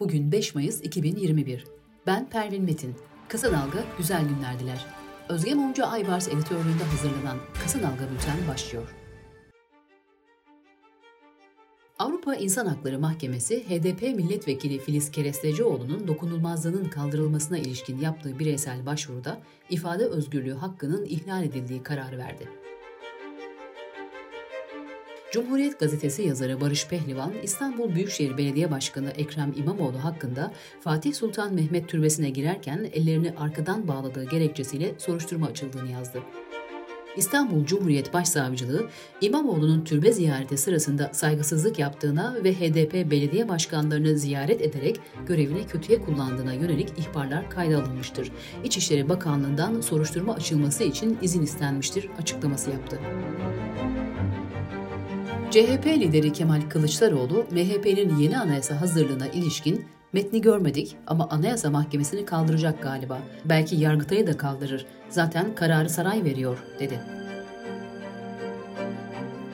Bugün 5 Mayıs 2021. Ben Pervin Metin. Kısa Dalga güzel günler diler. Özge Mumcu Aybars editörlüğünde hazırlanan Kısa Dalga Bülten başlıyor. Avrupa İnsan Hakları Mahkemesi, HDP milletvekili Filiz Kerestecioğlu'nun dokunulmazlığının kaldırılmasına ilişkin yaptığı bireysel başvuruda ifade özgürlüğü hakkının ihlal edildiği kararı verdi. Cumhuriyet Gazetesi yazarı Barış Pehlivan, İstanbul Büyükşehir Belediye Başkanı Ekrem İmamoğlu hakkında Fatih Sultan Mehmet Türbesi'ne girerken ellerini arkadan bağladığı gerekçesiyle soruşturma açıldığını yazdı. İstanbul Cumhuriyet Başsavcılığı, İmamoğlu'nun türbe ziyareti sırasında saygısızlık yaptığına ve HDP belediye başkanlarını ziyaret ederek görevini kötüye kullandığına yönelik ihbarlar kayda alınmıştır. İçişleri Bakanlığı'ndan soruşturma açılması için izin istenmiştir açıklaması yaptı. CHP lideri Kemal Kılıçdaroğlu, MHP'nin yeni anayasa hazırlığına ilişkin metni görmedik ama anayasa mahkemesini kaldıracak galiba. Belki Yargıtay'ı da kaldırır. Zaten kararı saray veriyor, dedi.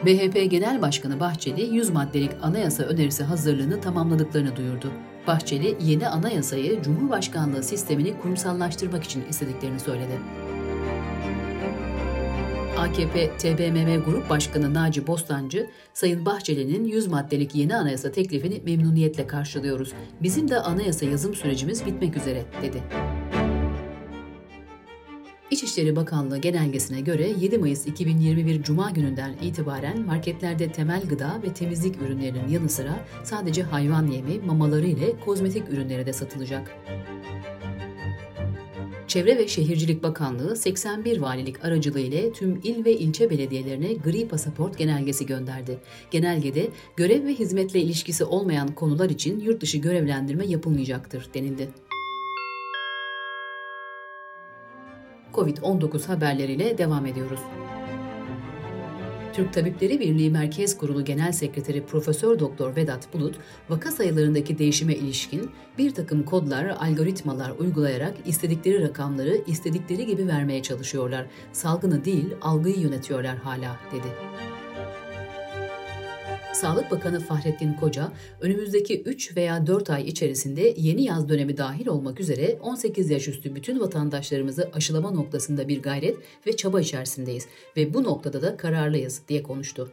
BHP Genel Başkanı Bahçeli 100 maddelik anayasa önerisi hazırlığını tamamladıklarını duyurdu. Bahçeli yeni anayasayı Cumhurbaşkanlığı sistemini kurumsallaştırmak için istediklerini söyledi. AKP TBMM Grup Başkanı Naci Bostancı, Sayın Bahçeli'nin 100 maddelik yeni anayasa teklifini memnuniyetle karşılıyoruz. Bizim de anayasa yazım sürecimiz bitmek üzere, dedi. İçişleri Bakanlığı genelgesine göre 7 Mayıs 2021 Cuma gününden itibaren marketlerde temel gıda ve temizlik ürünlerinin yanı sıra sadece hayvan yemi, mamaları ile kozmetik ürünleri de satılacak. Çevre ve Şehircilik Bakanlığı 81 valilik aracılığıyla tüm il ve ilçe belediyelerine gri pasaport genelgesi gönderdi. Genelgede görev ve hizmetle ilişkisi olmayan konular için yurt dışı görevlendirme yapılmayacaktır denildi. Covid-19 haberleriyle devam ediyoruz. Türk Tabipleri Birliği Merkez Kurulu Genel Sekreteri Profesör Doktor Vedat Bulut, vaka sayılarındaki değişime ilişkin bir takım kodlar, algoritmalar uygulayarak istedikleri rakamları istedikleri gibi vermeye çalışıyorlar. Salgını değil, algıyı yönetiyorlar hala, dedi. Sağlık Bakanı Fahrettin Koca, önümüzdeki 3 veya 4 ay içerisinde yeni yaz dönemi dahil olmak üzere 18 yaş üstü bütün vatandaşlarımızı aşılama noktasında bir gayret ve çaba içerisindeyiz ve bu noktada da kararlıyız diye konuştu.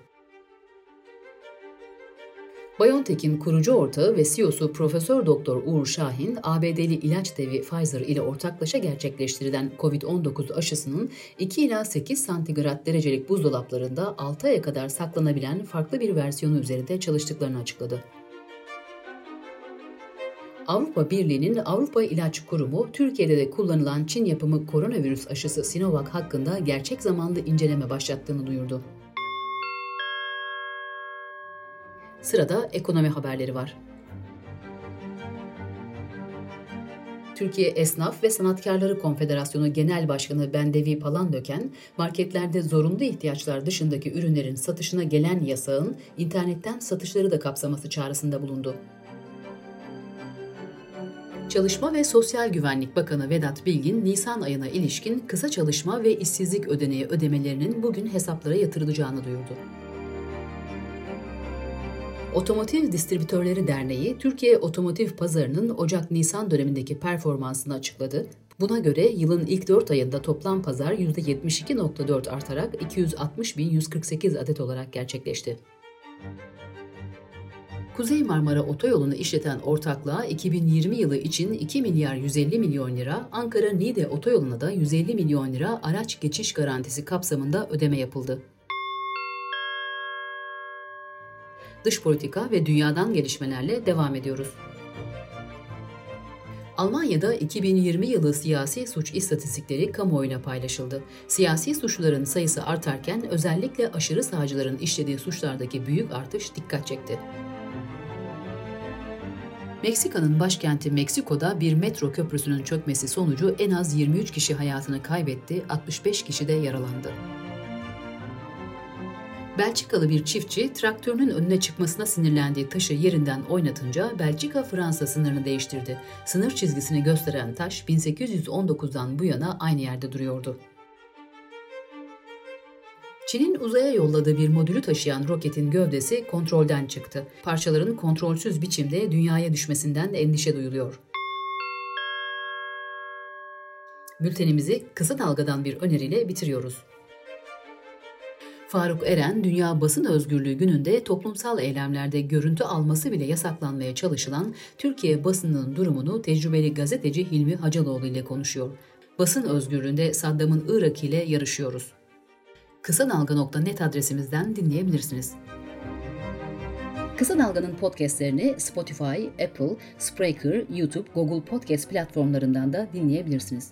BioNTech'in kurucu ortağı ve CEO'su Profesör Doktor Uğur Şahin, ABD'li ilaç devi Pfizer ile ortaklaşa gerçekleştirilen COVID-19 aşısının 2 ila 8 santigrat derecelik buzdolaplarında 6 aya kadar saklanabilen farklı bir versiyonu üzerinde çalıştıklarını açıkladı. Avrupa Birliği'nin Avrupa İlaç Kurumu, Türkiye'de de kullanılan Çin yapımı koronavirüs aşısı Sinovac hakkında gerçek zamanlı inceleme başlattığını duyurdu. Sırada ekonomi haberleri var. Türkiye Esnaf ve Sanatkarları Konfederasyonu Genel Başkanı Bendevi Palandöken, marketlerde zorunlu ihtiyaçlar dışındaki ürünlerin satışına gelen yasağın internetten satışları da kapsaması çağrısında bulundu. Çalışma ve Sosyal Güvenlik Bakanı Vedat Bilgin, Nisan ayına ilişkin kısa çalışma ve işsizlik ödeneği ödemelerinin bugün hesaplara yatırılacağını duyurdu. Otomotiv Distribütörleri Derneği, Türkiye otomotiv pazarının Ocak-Nisan dönemindeki performansını açıkladı. Buna göre yılın ilk 4 ayında toplam pazar %72.4 artarak 260.148 adet olarak gerçekleşti. Kuzey Marmara Otoyolu'nu işleten ortaklığa 2020 yılı için 2 milyar 150 milyon lira, Ankara-Niğde Otoyolu'na da 150 milyon lira araç geçiş garantisi kapsamında ödeme yapıldı. Dış politika ve dünyadan gelişmelerle devam ediyoruz. Almanya'da 2020 yılı siyasi suç istatistikleri kamuoyuna paylaşıldı. Siyasi suçluların sayısı artarken özellikle aşırı sağcıların işlediği suçlardaki büyük artış dikkat çekti. Meksika'nın başkenti Meksiko'da bir metro köprüsünün çökmesi sonucu en az 23 kişi hayatını kaybetti, 65 kişi de yaralandı. Belçikalı bir çiftçi traktörünün önüne çıkmasına sinirlendiği taşı yerinden oynatınca Belçika-Fransa sınırını değiştirdi. Sınır çizgisini gösteren taş 1819'dan bu yana aynı yerde duruyordu. Çin'in uzaya yolladığı bir modülü taşıyan roketin gövdesi kontrolden çıktı. Parçaların kontrolsüz biçimde dünyaya düşmesinden endişe duyuluyor. Bültenimizi kısa dalgadan bir öneriyle bitiriyoruz. Faruk Eren, Dünya Basın Özgürlüğü gününde toplumsal eylemlerde görüntü alması bile yasaklanmaya çalışılan Türkiye basınının durumunu tecrübeli gazeteci Hilmi Hacaloğlu ile konuşuyor. Basın özgürlüğünde Saddam'ın Irak ile yarışıyoruz. Kısa Dalga.net adresimizden dinleyebilirsiniz. Kısa Dalga'nın podcastlerini Spotify, Apple, Spreaker, YouTube, Google Podcast platformlarından da dinleyebilirsiniz.